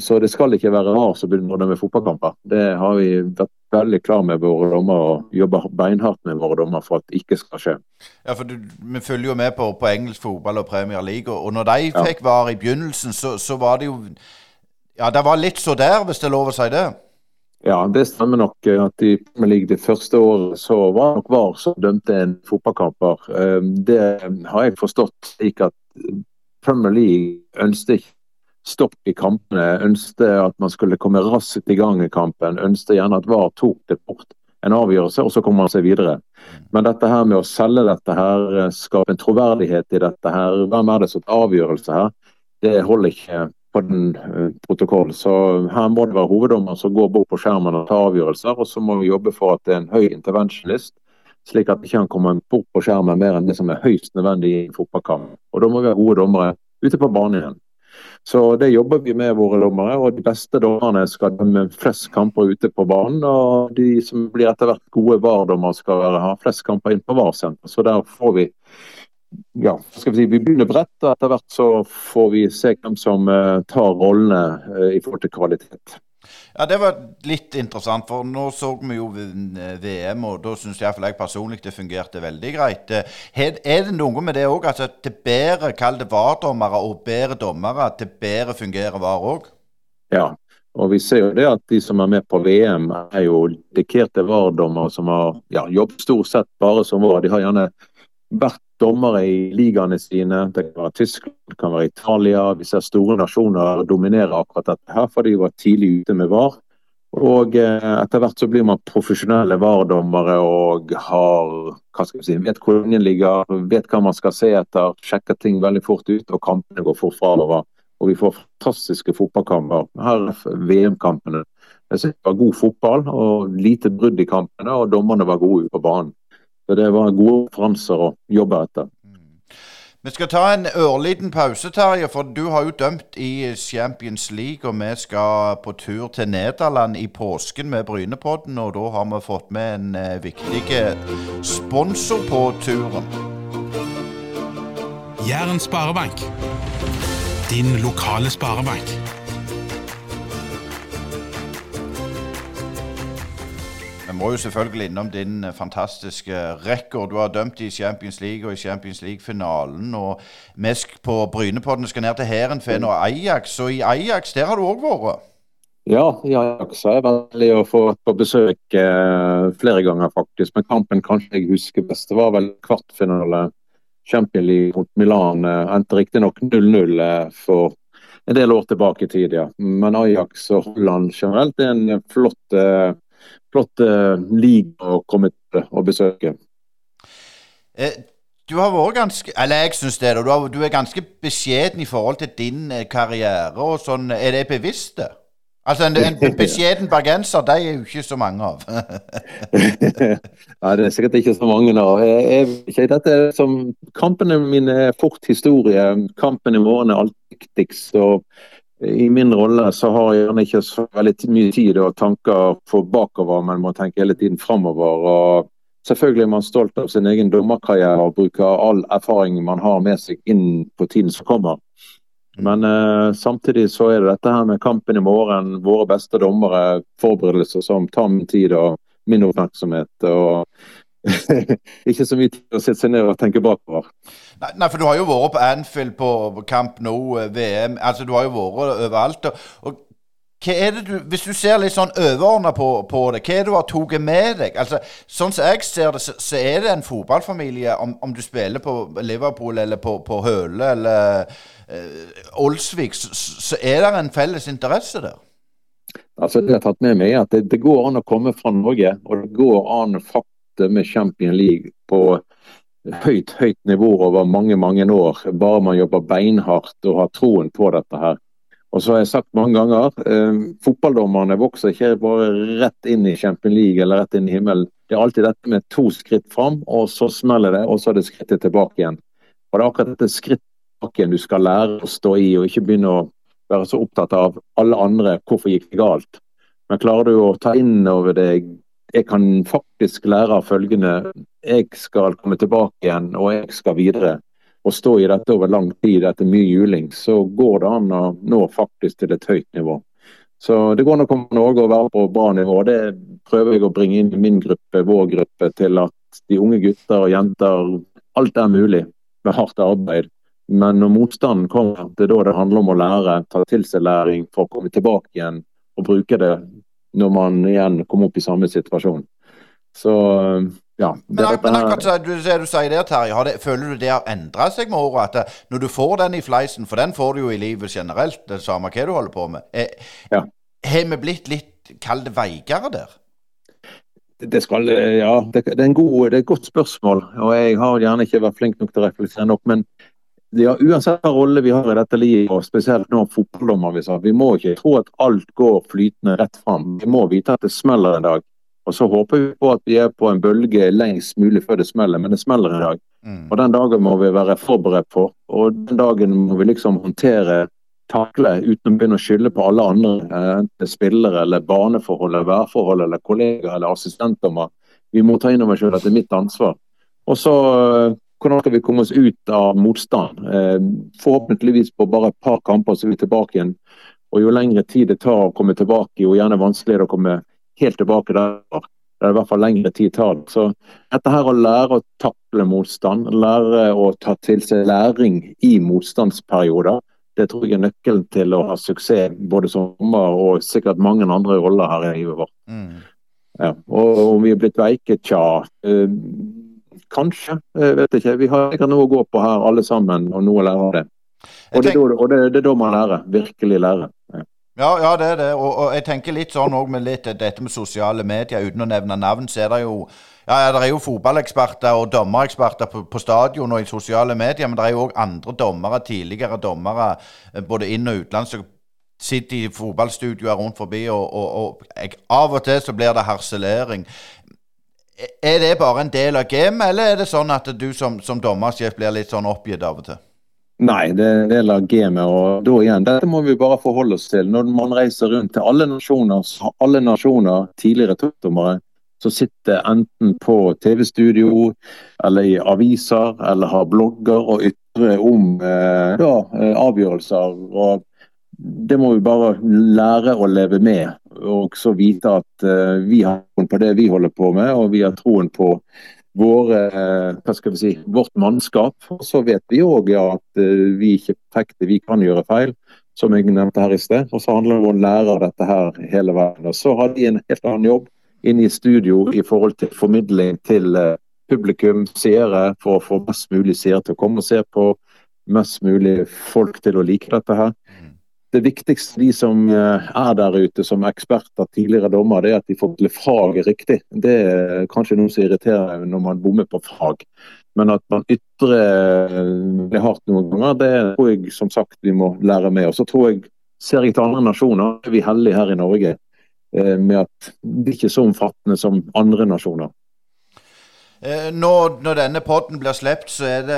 [SPEAKER 3] Så det skal ikke være VAR som begynner med fotballkamper. Det har vi vært veldig klar med våre dommer og jobber beinhardt med våre dommer for at det ikke skal skje.
[SPEAKER 1] Ja, for du, Vi følger jo med på, på engelsk fotball og Premier League, og når de fikk. VAR i begynnelsen, så, så var det jo Ja, det var litt så der, hvis det er lov å si det?
[SPEAKER 3] Ja, det stemmer nok at i Premier League det første året så var nok VAR som dømte en fotballkamper. Ehm, det har jeg forstått slik at Premier League ønsket ikke stopp i kampene. Ønsket at man skulle komme raskt i gang i kampen. Ønsket gjerne at VAR tok det bort en avgjørelse, og så kommer man seg videre. Men dette her med å selge dette her, skape en troverdighet i dette her, hvem er det som tar avgjørelse her, det holder ikke på den protokollen. Så her må det være hoveddommer som går bort på skjermen og tar avgjørelser. Og så må vi jobbe for at det er en høy interventionist, slik at ikke kan komme bort på skjermen mer enn det som er høyst nødvendig i en fotballkamp. Og da må vi ha gode dommere ute på banen igjen. Så det jobber vi med våre dommere, og de beste dommerne skal dømme flest kamper ute på banen. Og de som blir etter hvert gode VAR-dommere skal ha flest kamper inn på VAR-senter. Så der får vi ja, skal vi si, vi begynner bredt, og etter hvert så får vi se hvem som uh, tar rollene uh, i forhold til kvalitet.
[SPEAKER 1] Ja, Det var litt interessant, for nå så vi jo VM, og da syns jeg, jeg personlig det fungerte veldig greit. Er det noe med det òg, altså til bedre kall det VAR-dommere og bedre dommere, til bedre fungerer VAR òg?
[SPEAKER 3] Ja, og vi ser jo det at de som er med på VM, er jo dedikerte VAR-dommere som har ja, jobbet stort sett bare som VAR. De har gjerne vært dommere i ligaene sine. Det kan være Tyskland, det kan være Italia. Vi ser store nasjoner dominere akkurat dette her, for de var tidlig ute med VAR. Og eh, etter hvert så blir man profesjonelle VAR-dommere og har, hva skal vi si, vet hvor linjen ligger, vet hva man skal se etter, sjekker ting veldig fort ut, og kampene går fort framover. Og vi får fantastiske fotballkamper. Her er VM-kampene. Det var god fotball og lite brudd i kampene, og dommerne var gode ute på banen. Så det var gode referanser å jobbe etter.
[SPEAKER 1] Vi skal ta en ørliten pause, Terje, for du har jo dømt i Champions League. Og vi skal på tur til Nederland i påsken med Brynepodden. Og da har vi fått med en eh, viktig sponsor på turen.
[SPEAKER 4] Jæren sparebank. Din lokale sparebank.
[SPEAKER 1] Må jo selvfølgelig innom din eh, fantastiske rekord. Du har dømt i Champions League og i Champions League-finalen. Og Mesk på Brynepodden skal ned til Heerenveen og Ajax. Og i Ajax, der har du òg vært?
[SPEAKER 3] Ja, i Ajax har jeg veldig å få på besøk eh, flere ganger, faktisk. Men kampen kanskje jeg husker best. Det var vel kvartfinale Champions League mot Milan. Eh, endte riktignok 0-0 eh, for en del år tilbake i tid, ja. Men Ajax og Holland generelt er en flott flott eh, liga å komme til og besøke.
[SPEAKER 1] Eh, du har vært ganske Eller jeg syns det. Du, har, du, er ganske beskjeden i forhold til din eh, karriere og sånn. Er det bevisst? det? Altså En, en beskjeden bergenser, de er jo ikke så mange av.
[SPEAKER 3] Nei, det er sikkert ikke så mange av. Jeg, jeg, dette som, Kampene mine er fort historie. Kampen i morgen er alltid viktigst. og i min rolle så har jeg gjerne ikke så veldig mye tid og tanker for bakover, men må tenke hele tiden framover. Og selvfølgelig er man stolt av sin egen dommerkarriere og bruker all erfaring man har med seg inn på tiden som kommer. Men eh, samtidig så er det dette her med kampen i morgen, våre beste dommere, forberedelser som tar min tid og min oppmerksomhet. og ikke så mye tid å sette seg ned og tenke bakover.
[SPEAKER 1] Nei, nei, for du har jo vært på Anfield, på Camp Nou, VM Altså, du har jo vært overalt. Og, hva er det du, Hvis du ser litt sånn overordna på, på, det, hva er det du har tatt med deg? Altså, Sånn som jeg ser det, så, så er det en fotballfamilie, om, om, du spiller på Liverpool eller på, på Høle eller eh, Olsvik, så, så, er det en felles interesse der.
[SPEAKER 3] Altså, Det jeg har tatt med meg, er at det, det går an å komme fra Norge, og det går an å fakte med Champion League på høyt, høyt nivå over mange mange år, bare man jobber beinhardt og har troen på dette her. Og så har jeg sagt mange ganger, eh, fotballdommerne vokser ikke bare rett inn i Champions League eller rett inn i himmelen. Det er alltid dette med to skritt fram, og så smeller det, og så er det skrittet tilbake igjen. Og Det er akkurat dette skrittet tilbake igjen du skal lære å stå i, og ikke begynne å være så opptatt av alle andre. Hvorfor gikk det galt? Men klarer du å ta inn over deg Jeg kan faktisk lære av følgende. Jeg skal komme tilbake igjen, og jeg skal videre Og stå i dette over lang tid etter mye juling, så går det an å nå faktisk til et høyt nivå. Så det går an å være på bra nivå. Det prøver jeg å bringe inn i min gruppe, vår gruppe, til at de unge gutter og jenter Alt er mulig med hardt arbeid. Men når motstanden kommer, det er da det handler om å lære, ta til seg læring for å komme tilbake igjen og bruke det når man igjen kommer opp i samme situasjon. Så ja,
[SPEAKER 1] men, men akkurat du, det du sier der, Terje, det, føler du det har endra seg med året? At eh, når du får den i fleisen, for den får du jo i livet generelt, det samme hva du holder på med, eh, ja. har vi blitt litt, kall det, veikere der?
[SPEAKER 3] Det skal, eh, ja, det, det, er god, det, er et godt spørsmål. og Jeg har gjerne ikke vært flink nok til å reflektere nok. Men ja, uansett hvilken rolle vi har i dette livet, og spesielt nå fotballdommer, vi, vi må ikke tro at alt går flytende rett fram. Vi må vite at det smeller en dag. Og så håper vi på at vi er på en bølge lengst mulig før det smeller, men det smeller en dag. Mm. Og Den dagen må vi være forberedt på. Og den dagen må vi liksom håndtere, takle, uten å begynne å skylde på alle andre. Eh, enten spillere, eller barneforhold, eller værforhold, eller kollegaer eller assistentdommer. Vi må ta inn over sjøl at det er mitt ansvar. Og så eh, hvordan skal vi komme oss ut av motstand? Eh, forhåpentligvis på bare et par kamper så er vi tilbake igjen. Og jo lengre tid det tar å komme tilbake, jo gjerne vanskeligere å komme helt tilbake der. Det er i hvert fall lengre tid tar Så dette her å lære å takle motstand, lære å ta til seg læring i motstandsperioder, det tror jeg er nøkkelen til å ha suksess både sommer og sikkert mange andre roller her i livet vårt. Mm. Ja, og om vi er blitt veike, tja. Kanskje, vet ikke. Vi har sikkert noe å gå på her alle sammen, og noe å lære av det. Og, det, er da, og det, det, er da man lærer. Virkelig lærer. Ja.
[SPEAKER 1] Ja, ja, det er det. Og, og jeg tenker litt sånn òg med litt dette med sosiale medier, uten å nevne navn, så er det jo ja, det er jo fotballeksperter og dommereksperter på, på, stadion og i sosiale medier, men det er jo òg andre dommere, tidligere dommere, eh, både inn- og utenlands, som sitter i fotballstudioer rundt forbi, og, og, og jeg, av og til så blir det harselering. Er det bare en del av gamet, eller er det sånn at du som, som dommersjef blir litt sånn oppgitt av og til?
[SPEAKER 3] Nei, det er en del av gamet. Og da igjen, dette må vi bare forholde oss til. Når man reiser rundt til alle nasjoner, alle nasjoner tidligere toppdommere, som sitter enten på TV-studio eller i aviser eller har blogger og ytrer om eh, ja, eh, avgjørelser. og Det må vi bare lære å leve med. Og så vite at eh, vi har troen på det vi holder på med, og vi har troen på våre, eh, hva skal vi si, vårt mannskap. Og så vet vi òg ja, at eh, vi ikke er perfekte, vi kan gjøre feil, som jeg nevnte her i sted. Og så handler det om å lære dette her hele veien. Og så har de en helt annen jobb inne i studio i forhold til formidling til publikum, seere, for å få mest mulig seere til å komme og se på. Mest mulig folk til å like dette her det viktigste de som eh, er der ute som eksperter, tidligere dommer, det er at de til faget riktig. Det er kanskje noe som irriterer når man bommer på fag. Men at man ytrer det hardt noen ganger, det tror jeg som sagt vi må lære med. Og så tror jeg, ser jeg til andre nasjoner, er vi heldige her i Norge eh, med at det ikke er så omfattende som andre nasjoner.
[SPEAKER 1] Eh, når, når, denne podden blir sluppet, så er det,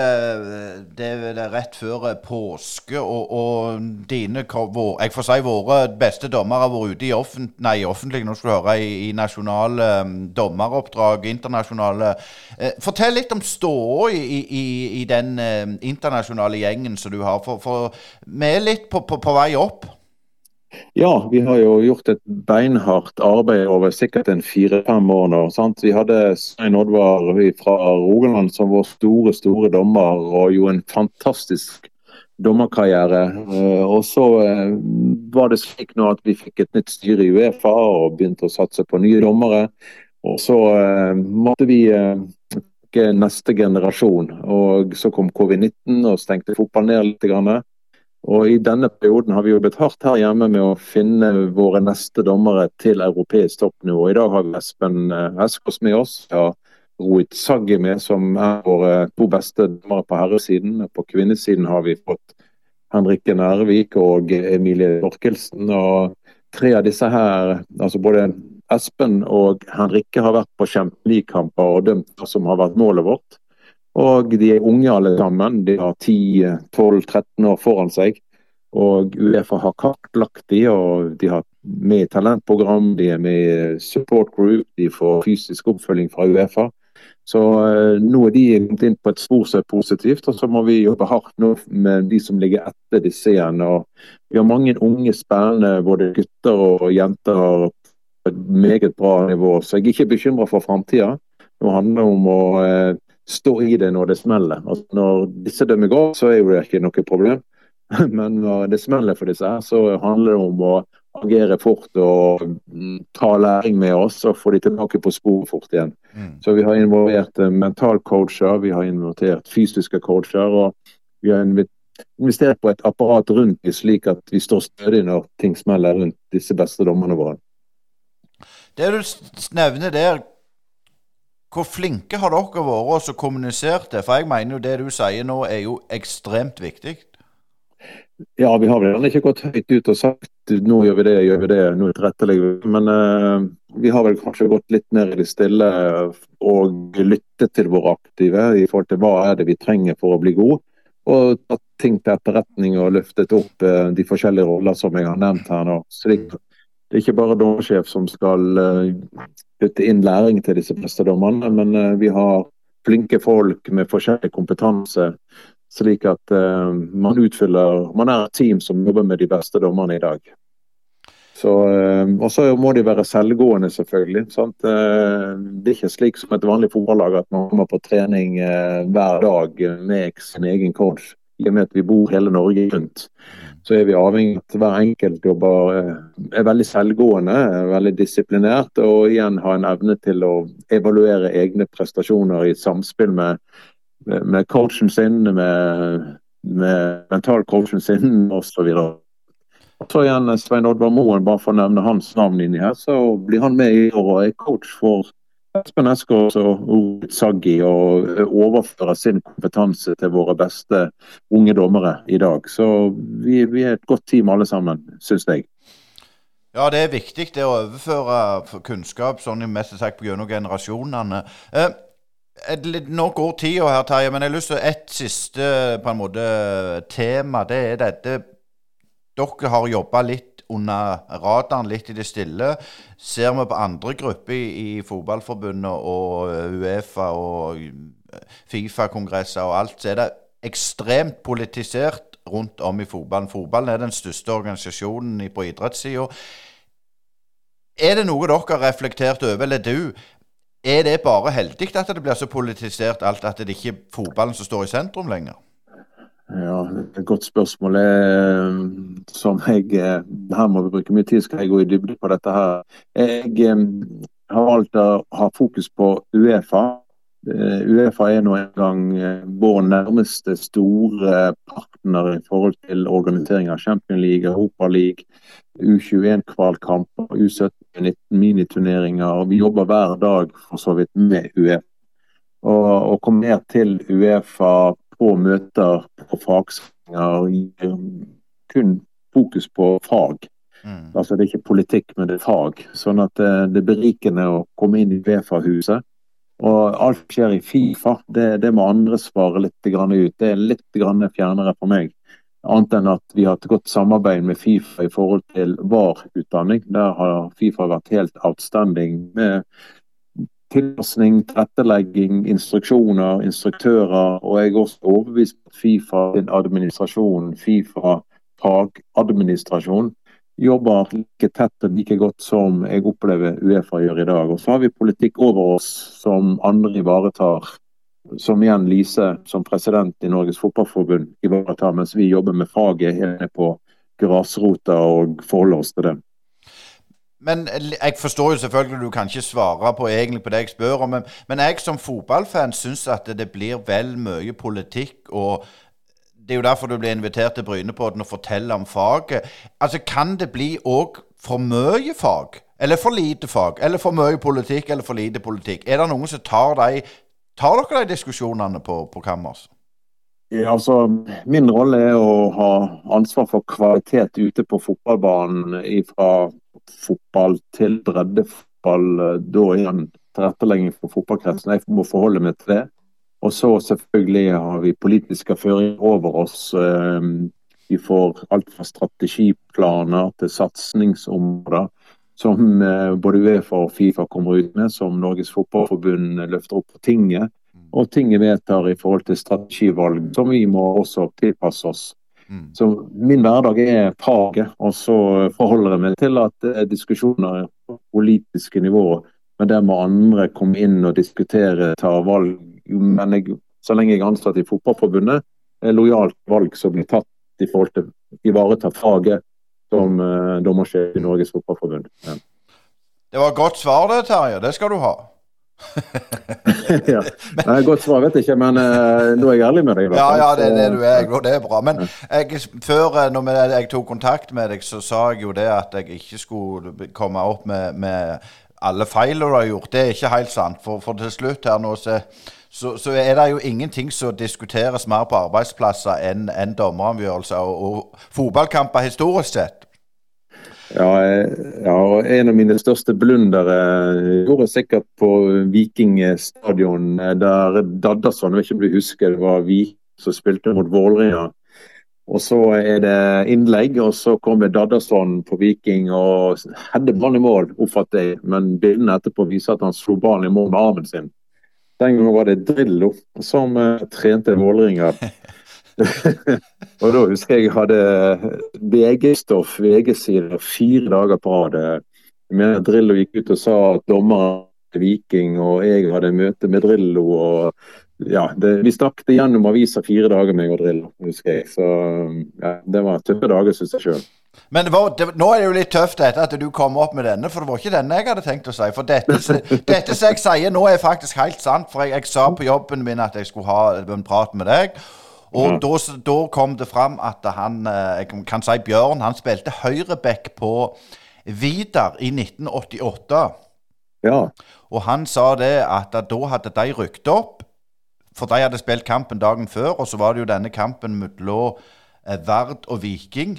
[SPEAKER 1] det, det er rett før påske. Og, og dine vår, Jeg får si våre beste dommere har vært ute i offent, nei, offentlig, nå skal du høre, i, i nasjonale um, dommeroppdrag, internasjonale. Eh, fortell litt om ståa i, i, i, den internasjonale gjengen som du har. For, for vi er litt på, på, på vei opp.
[SPEAKER 3] Ja, vi har jo gjort et beinhardt arbeid over sikkert en fire-fem år nå. Sant? Vi hadde Svein Oddvar fra Rogaland som vår store, store dommer, og jo en fantastisk dommerkarriere. Eh, og så eh, var det slik nå at vi fikk et nytt styre i Uefa og begynte å satse på nye dommere. Og så eh, måtte vi neste generasjon. Og så kom covid-19 og stengte fotball ned litt. Og I denne perioden har vi jobbet hardt her hjemme med å finne våre neste dommere til europeisk toppnivå. I dag har vi Espen Eskås med oss. Ja, Rohit Saggi med, som er våre to beste dommere på herresiden. På kvinnesiden har vi fått Henrikke Nærvik og Emilie Torkelsen. Og tre av disse her, altså både Espen og Henrikke, har vært på Champions og dømt som har vært målet vårt. Og de er unge alle sammen. De har 10-12-13 år foran seg. Og Uefa har kartlagt de, og de har med talentprogram, de er med support group, de får fysisk oppfølging fra Uefa. Så uh, nå er de kommet inn på et spor som er positivt, og så må vi jobbe hardt nå med de som ligger etter disse igjen. Og vi har mange unge, spennende både gutter og jenter på et meget bra nivå, så jeg er ikke bekymra for framtida. Nå handler det om å uh, stå i det når det smeller. Altså, når disse dømmer går, så er det ikke noe problem. Men når det smeller for disse her, så handler det om å agere fort og mm, ta læring med oss og få de tilbake på sporet fort igjen. Mm. Så vi har involvert eh, mentalcoacher, vi har involvert fysiske coacher, og vi har investert på et apparat rundt dem, slik at vi står stødig når ting smeller rundt disse beste dommerne våre.
[SPEAKER 1] Det du nevner der, hvor flinke har dere vært og kommunisert det? For jeg mener jo det du sier nå er jo ekstremt viktig.
[SPEAKER 3] Ja, vi har vel ikke gått høyt ut og sagt nå gjør vi det, gjør vi det, nå tilrettelegger vi. Men uh, vi har vel kanskje gått litt ned i det stille og lyttet til våre aktive i forhold til hva er det vi trenger for å bli gode. Og tatt ting til etterretning og løftet opp uh, de forskjellige roller som jeg har nevnt her nå. Så det er ikke bare dommersjef som skal uh, putte inn læring til disse beste dommerne, men uh, vi har flinke folk med forskjellig kompetanse. Slik at uh, man utfyller Man er et team som jobber med de beste dommerne i dag. Så, og så må de være selvgående, selvfølgelig. Sant? Det er ikke slik som et vanlig fotballag at man kommer på trening hver dag med sin egen coach. I og med at vi bor hele Norge rundt så er vi avhengig av at hver enkelt jobber eh, er veldig selvgående, er veldig disiplinert og igjen har en evne til å evaluere egne prestasjoner i samspill med, med coachen sin, med, med mentalcoachen sin osv. Så igjen Svein Oddvar Moen, bare for å nevne hans navn inni her, så blir han med i år og er coach for Espen Eskås og Saggi å overføre sin kompetanse til våre beste unge dommere i dag. Så vi, vi er et godt team alle sammen, syns jeg.
[SPEAKER 1] Ja, det er viktig det å overføre kunnskap sånn mest sagt gjennom generasjonene. Eh, nå går tida her, Terje, men jeg har lyst til ett siste på en måte tema. Det er dette Dere har jobba litt under radaren, litt i det stille. Ser vi på andre grupper i, i Fotballforbundet og eh, Uefa og eh, Fifa-kongresser og alt, så er det ekstremt politisert rundt om i fotballen. Fotballen er den største organisasjonen på idrettssida. Er det noe dere har reflektert over, eller du? Er det bare heldig at det blir så politisert alt at det ikke er fotballen som står i sentrum lenger?
[SPEAKER 3] Ja, et godt spørsmål. er som jeg, eh, Her må vi bruke mye tid, skal jeg gå i dybde på dette her. Jeg eh, har valgt å ha fokus på Uefa. Eh, Uefa er nå en gang vår nærmeste store partner i forhold til organisering av Champions League, Europa League, U21-kvalkamper, U17-19 miniturneringer. Vi jobber hver dag for så vidt med Uefa. Og å komme ned til Uefa på møter på fagsendinger gir kun fokus på fag. Mm. Altså Det er ikke politikk, men det er fag. Sånn at det, det er berikende å komme inn i Vefa-huset. Og alt skjer i Fifa. Det, det må andre svare litt ut. Det er litt fjernere for meg. Annet enn at vi har hatt godt samarbeid med Fifa i forhold til VAR-utdanning. Der har Fifa vært helt outstanding med tilpasning, tilrettelegging, instruksjoner, instruktører. Og jeg er også overbevist på at Fifa sin administrasjon, Fifa fagadministrasjon, jobber like tett og like godt som jeg opplever Uefa gjør i dag. Og så har vi politikk over oss som andre ivaretar. Som igjen Lise som president i Norges Fotballforbund ivaretar, mens vi jobber med faget her på grasrota og forholder oss til det.
[SPEAKER 1] Men jeg forstår jo selvfølgelig du kan ikke svare på egentlig på det jeg spør om, men, men jeg som fotballfan syns at det blir vel mye politikk. og Det er jo derfor du blir invitert til Brynepodden og forteller om faget. Altså, Kan det bli òg for mye fag? Eller for lite fag? Eller for mye politikk eller for lite politikk? Er det noen som tar, de, tar dere de diskusjonene på, på kammers?
[SPEAKER 3] Ja, altså, Min rolle er å ha ansvar for kvalitet ute på fotballbanen fra fotball til breddefotball. Eh, da igjen tilrettelegging for fotballkretsen. Jeg må forholde meg til det. Og så selvfølgelig har vi politiske føringer over oss. Eh, vi får alt fra strategiplaner til satsingsområder som eh, både Uefa og Fifa kommer ut med, som Norges Fotballforbund løfter opp på tinget. Og tinget vedtar i forhold til strategivalg, som vi må også tilpasse oss. Mm. Så min hverdag er faget, og så forholder jeg meg til at det er diskusjoner på politiske nivå. Men der må andre komme inn og diskutere, ta valg. Men jeg, så lenge jeg er ansatt i Fotballforbundet, er lojalt valg som blir tatt i forhold til å ivareta faget som uh, dommersjef i Norges Fotballforbund. Ja.
[SPEAKER 1] Det var et godt svar det, Terje. Det skal du ha.
[SPEAKER 3] ja. et godt svar vet jeg ikke, men uh, nå er jeg ærlig med deg.
[SPEAKER 1] Ja, ja, det det du er. Og det er bra. Men jeg, før eh, når jeg tok kontakt med deg, så sa jeg jo det at jeg ikke skulle komme opp med, med alle feil du har gjort. Det er ikke helt sant. For, for til slutt her nå så, så, så, er det jo ingenting som diskuteres mer på arbeidsplasser enn en dommeravgjørelser og, og fotballkamper historisk sett.
[SPEAKER 3] Ja, ja, og en av mine største blundere gjorde jeg sikkert på Vikingstadion, der Daddason, jeg ikke blir husket, det var vi som spilte mot Vålerenga. Og så er det innlegg, og så kommer Daddason på Viking og hadde ballen i mål, oppfatter jeg. Men bildene etterpå viser at han slo ballen i mål med armen sin. Den gangen var det Drillo som uh, trente Vålerenga. og da husker jeg jeg hadde VG-stoff, VG-sider, fire dager på rad. Med Drillo gikk ut og sa at dommeren Viking, og jeg hadde møte med Drillo. og ja, det, Vi snakket gjennom avisa fire dager, meg og Drillo, husker jeg. Så ja, det var tøffe dager, syns jeg sjøl.
[SPEAKER 1] Men var, det, nå er det jo litt tøft etter at du kom opp med denne, for det var ikke denne jeg hadde tenkt å si. For dette, dette som jeg sier nå, er faktisk helt sant. For jeg, jeg sa på jobben min at jeg skulle ha en prat med deg. Og mm. da, kom det fram at han, eh, jeg kan si Bjørn, han spilte høyreback på Vidar i 1988.
[SPEAKER 3] Ja.
[SPEAKER 1] Og han sa det at da hadde de rykket opp, for de hadde spilt kampen dagen før. Og så var det jo denne kampen mellom eh, Vard og Viking.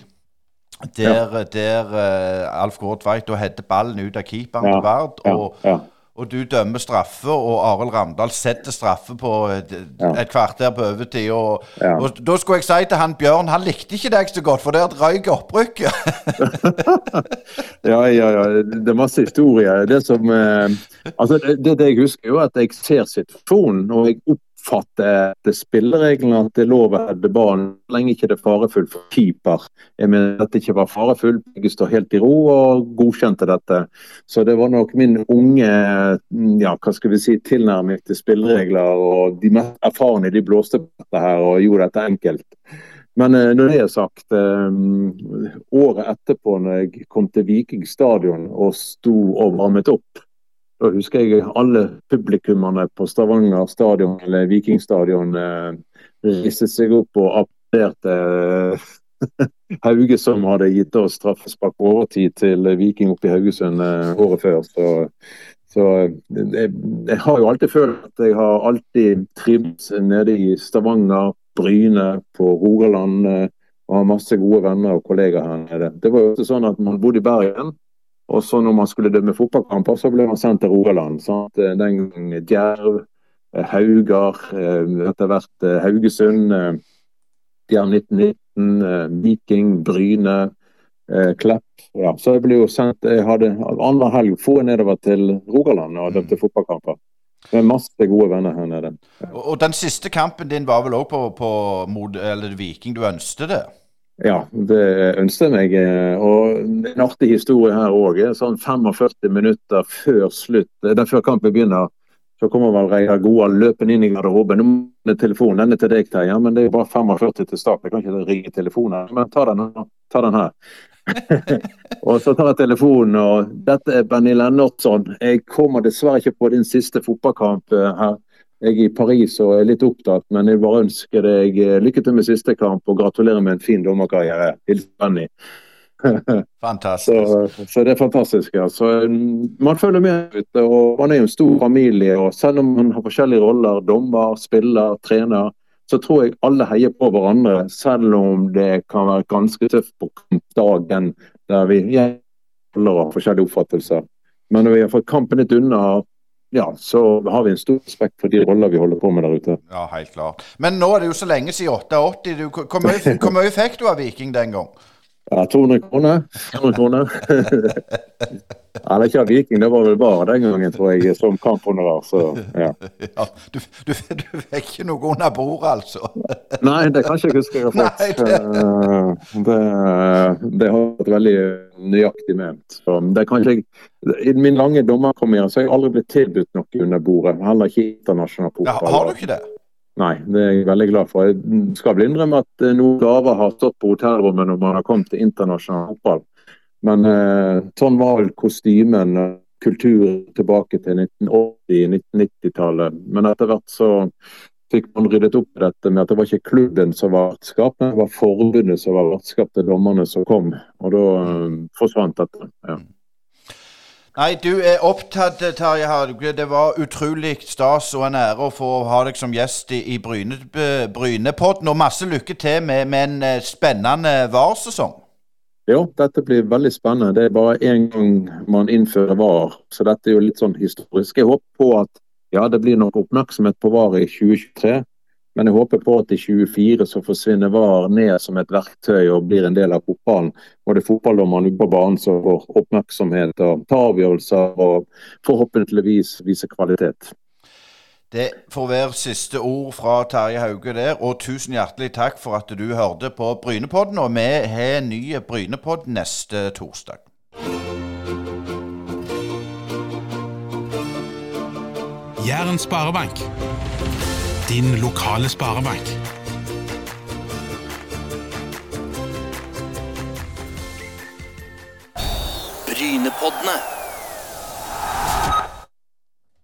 [SPEAKER 1] Der, ja. der uh, Alf Gård Tveit da hedde ballen ut av keeperen ja. til Vard. Og, ja og du dømmer straffe, og Arild Ramdal setter straffe på et, ja. et kvarter på overtid. Og, ja. og, da skulle jeg si til han Bjørn, han likte ikke deg så godt, for der røyk opprykket.
[SPEAKER 3] ja, ja, ja. Det er masse historier. Det som eh, Altså, det, det, jeg husker, jo at jeg ser situasjonen, og jeg opp oppfatter etter spillereglene at det er lov å heade ballen så lenge ikke det er farefullt for keeper. Jeg mener at det ikke var farefullt, Jeg står helt i ro og godkjente dette. Så det var nok min unge ja, hva skal vi si, tilnærming til spilleregler. og De mest erfarne de blåste på dette her og gjorde dette enkelt. Men uh, når det er sagt, um, året etterpå når jeg kom til Viking stadion og sto og varmet opp da husker jeg alle publikummene på Stavanger stadion eller Vikingstadion eh, reiste seg opp og applauderte eh, Hauge, som hadde gitt oss straffespark på overtid til Viking oppe i Haugesund eh, året før. Så, så jeg, jeg, har jo alltid følt at jeg har alltid trivdes nede i Stavanger, Bryne, på Rogaland. Og har masse gode venner og kollegaer her nede. Det var jo ikke sånn at man bodde i Bergen. Og så når man skulle dømme fotballkamper, så ble man sendt til Rogaland. Sant? Eh, den gangen Djerv, eh, Haugar, eh, etter hvert Haugesund, Djerv 1919, Viking, Bryne, Klepp. Ja, så jeg ble jo sendt Jeg hadde annenhver helg få nedover til Rogaland og dømte mm. fotballkamper. Med masse gode venner her nede.
[SPEAKER 1] Og, Og, den siste kampen din var vel òg på, på mot, Viking? Du ønsket det?
[SPEAKER 3] Ja, det ønsker jeg meg. eh, Og en artig historie her òg. Sånn 45 minutter før slutt, det er før kampen begynner, så kommer vel Reidar Goa løpende inn i garderoben. Nå telefonen, den er til deg, Terje, men det er jo bare 45 til start. Jeg kan ikke ringe telefonen. Men ta den, ta den her. og så tar jeg telefonen, og dette er Benny Lennartson. Jeg kommer dessverre ikke på din siste fotballkamp eh, her. Jeg er i Paris og er litt opptatt, men jeg bare ønsker deg eh, lykke til med siste kamp og gratulerer med en fin dommerkarriere. Hilsen Benny.
[SPEAKER 1] Fantastisk.
[SPEAKER 3] Så, så det er fantastisk. Ja. Så, mm, man følger med ute, og man er jo en stor familie. og Selv om man har forskjellige roller, dommer, spiller, trener, så tror jeg alle heier på hverandre. Selv om det kan være ganske tøft på kampdagen, der vi jeg, av forskjellige oppfattelser. Men når vi har fått kampen litt unna, ja, så har vi en stor respekt for de roller vi holder på med der ute.
[SPEAKER 1] Ja, helt klart. Men nå er det jo så lenge siden 88. Hvor, mye, fikk du av Viking den gang?
[SPEAKER 3] Ja, 200 kroner. 200 kroner. ja, det er ikke av Viking, det var vel bare den gangen, tror jeg, som kamphonorar. Så ja.
[SPEAKER 1] Ja, du, du, du fikk ikke noe under bordet, altså?
[SPEAKER 3] Nei, det kan ikke jeg huske jeg.
[SPEAKER 1] Nei, det-
[SPEAKER 3] Eh, Det, det har vært veldig nøyaktig ment. Så det kan ikke jeg I min lange dommerkarriere så har jeg aldri blitt tilbudt noe under bordet. Heller ikke internasjonal
[SPEAKER 1] Ja, har du ikke det?
[SPEAKER 3] Nei, det er jeg veldig glad for. Jeg skal vel innrømme at eh, noen gaver har stått på hotellrommet når man har kommet til internasjonal fotball. Men eh, sånn var vel kostymen, og kulturen tilbake til 1980-1990-tallet. Men etter hvert så fikk man ryddet opp i dette med at det var ikke klubben som var vertskap, men det var forbundet som var vertskap til dommerne som kom. Og da eh, forsvant dette. Ja.
[SPEAKER 1] Nei, du er opptatt, Terje Hauge. Det var utrolig stas og en ære å få ha deg som gjest i, i Bryne, Brynepodden. Og masse lykke til med, med en eh, spennende VAR-sesong.
[SPEAKER 3] Ja, dette blir veldig spennende. Det er bare én gang man innfører VAR, så dette er jo litt sånn historisk. Jeg håper på at ja, det blir nok oppmerksomhet på VAR i 2023, men jeg håper på at i 24 så forsvinner VAR ned som et verktøy og blir en del av fotballen. Og det er fotballdommerne ute på banen som får oppmerksomhet og tar avgjørelser og forhåpentligvis viser kvalitet.
[SPEAKER 1] Det får være siste ord fra Terje Hauge der. Og tusen hjertelig takk for at du hørte på Brynepodden. Og vi har en ny Brynepodd neste torsdag.
[SPEAKER 4] Jæren sparebank din lokale sparebank.
[SPEAKER 5] Brynepoddene.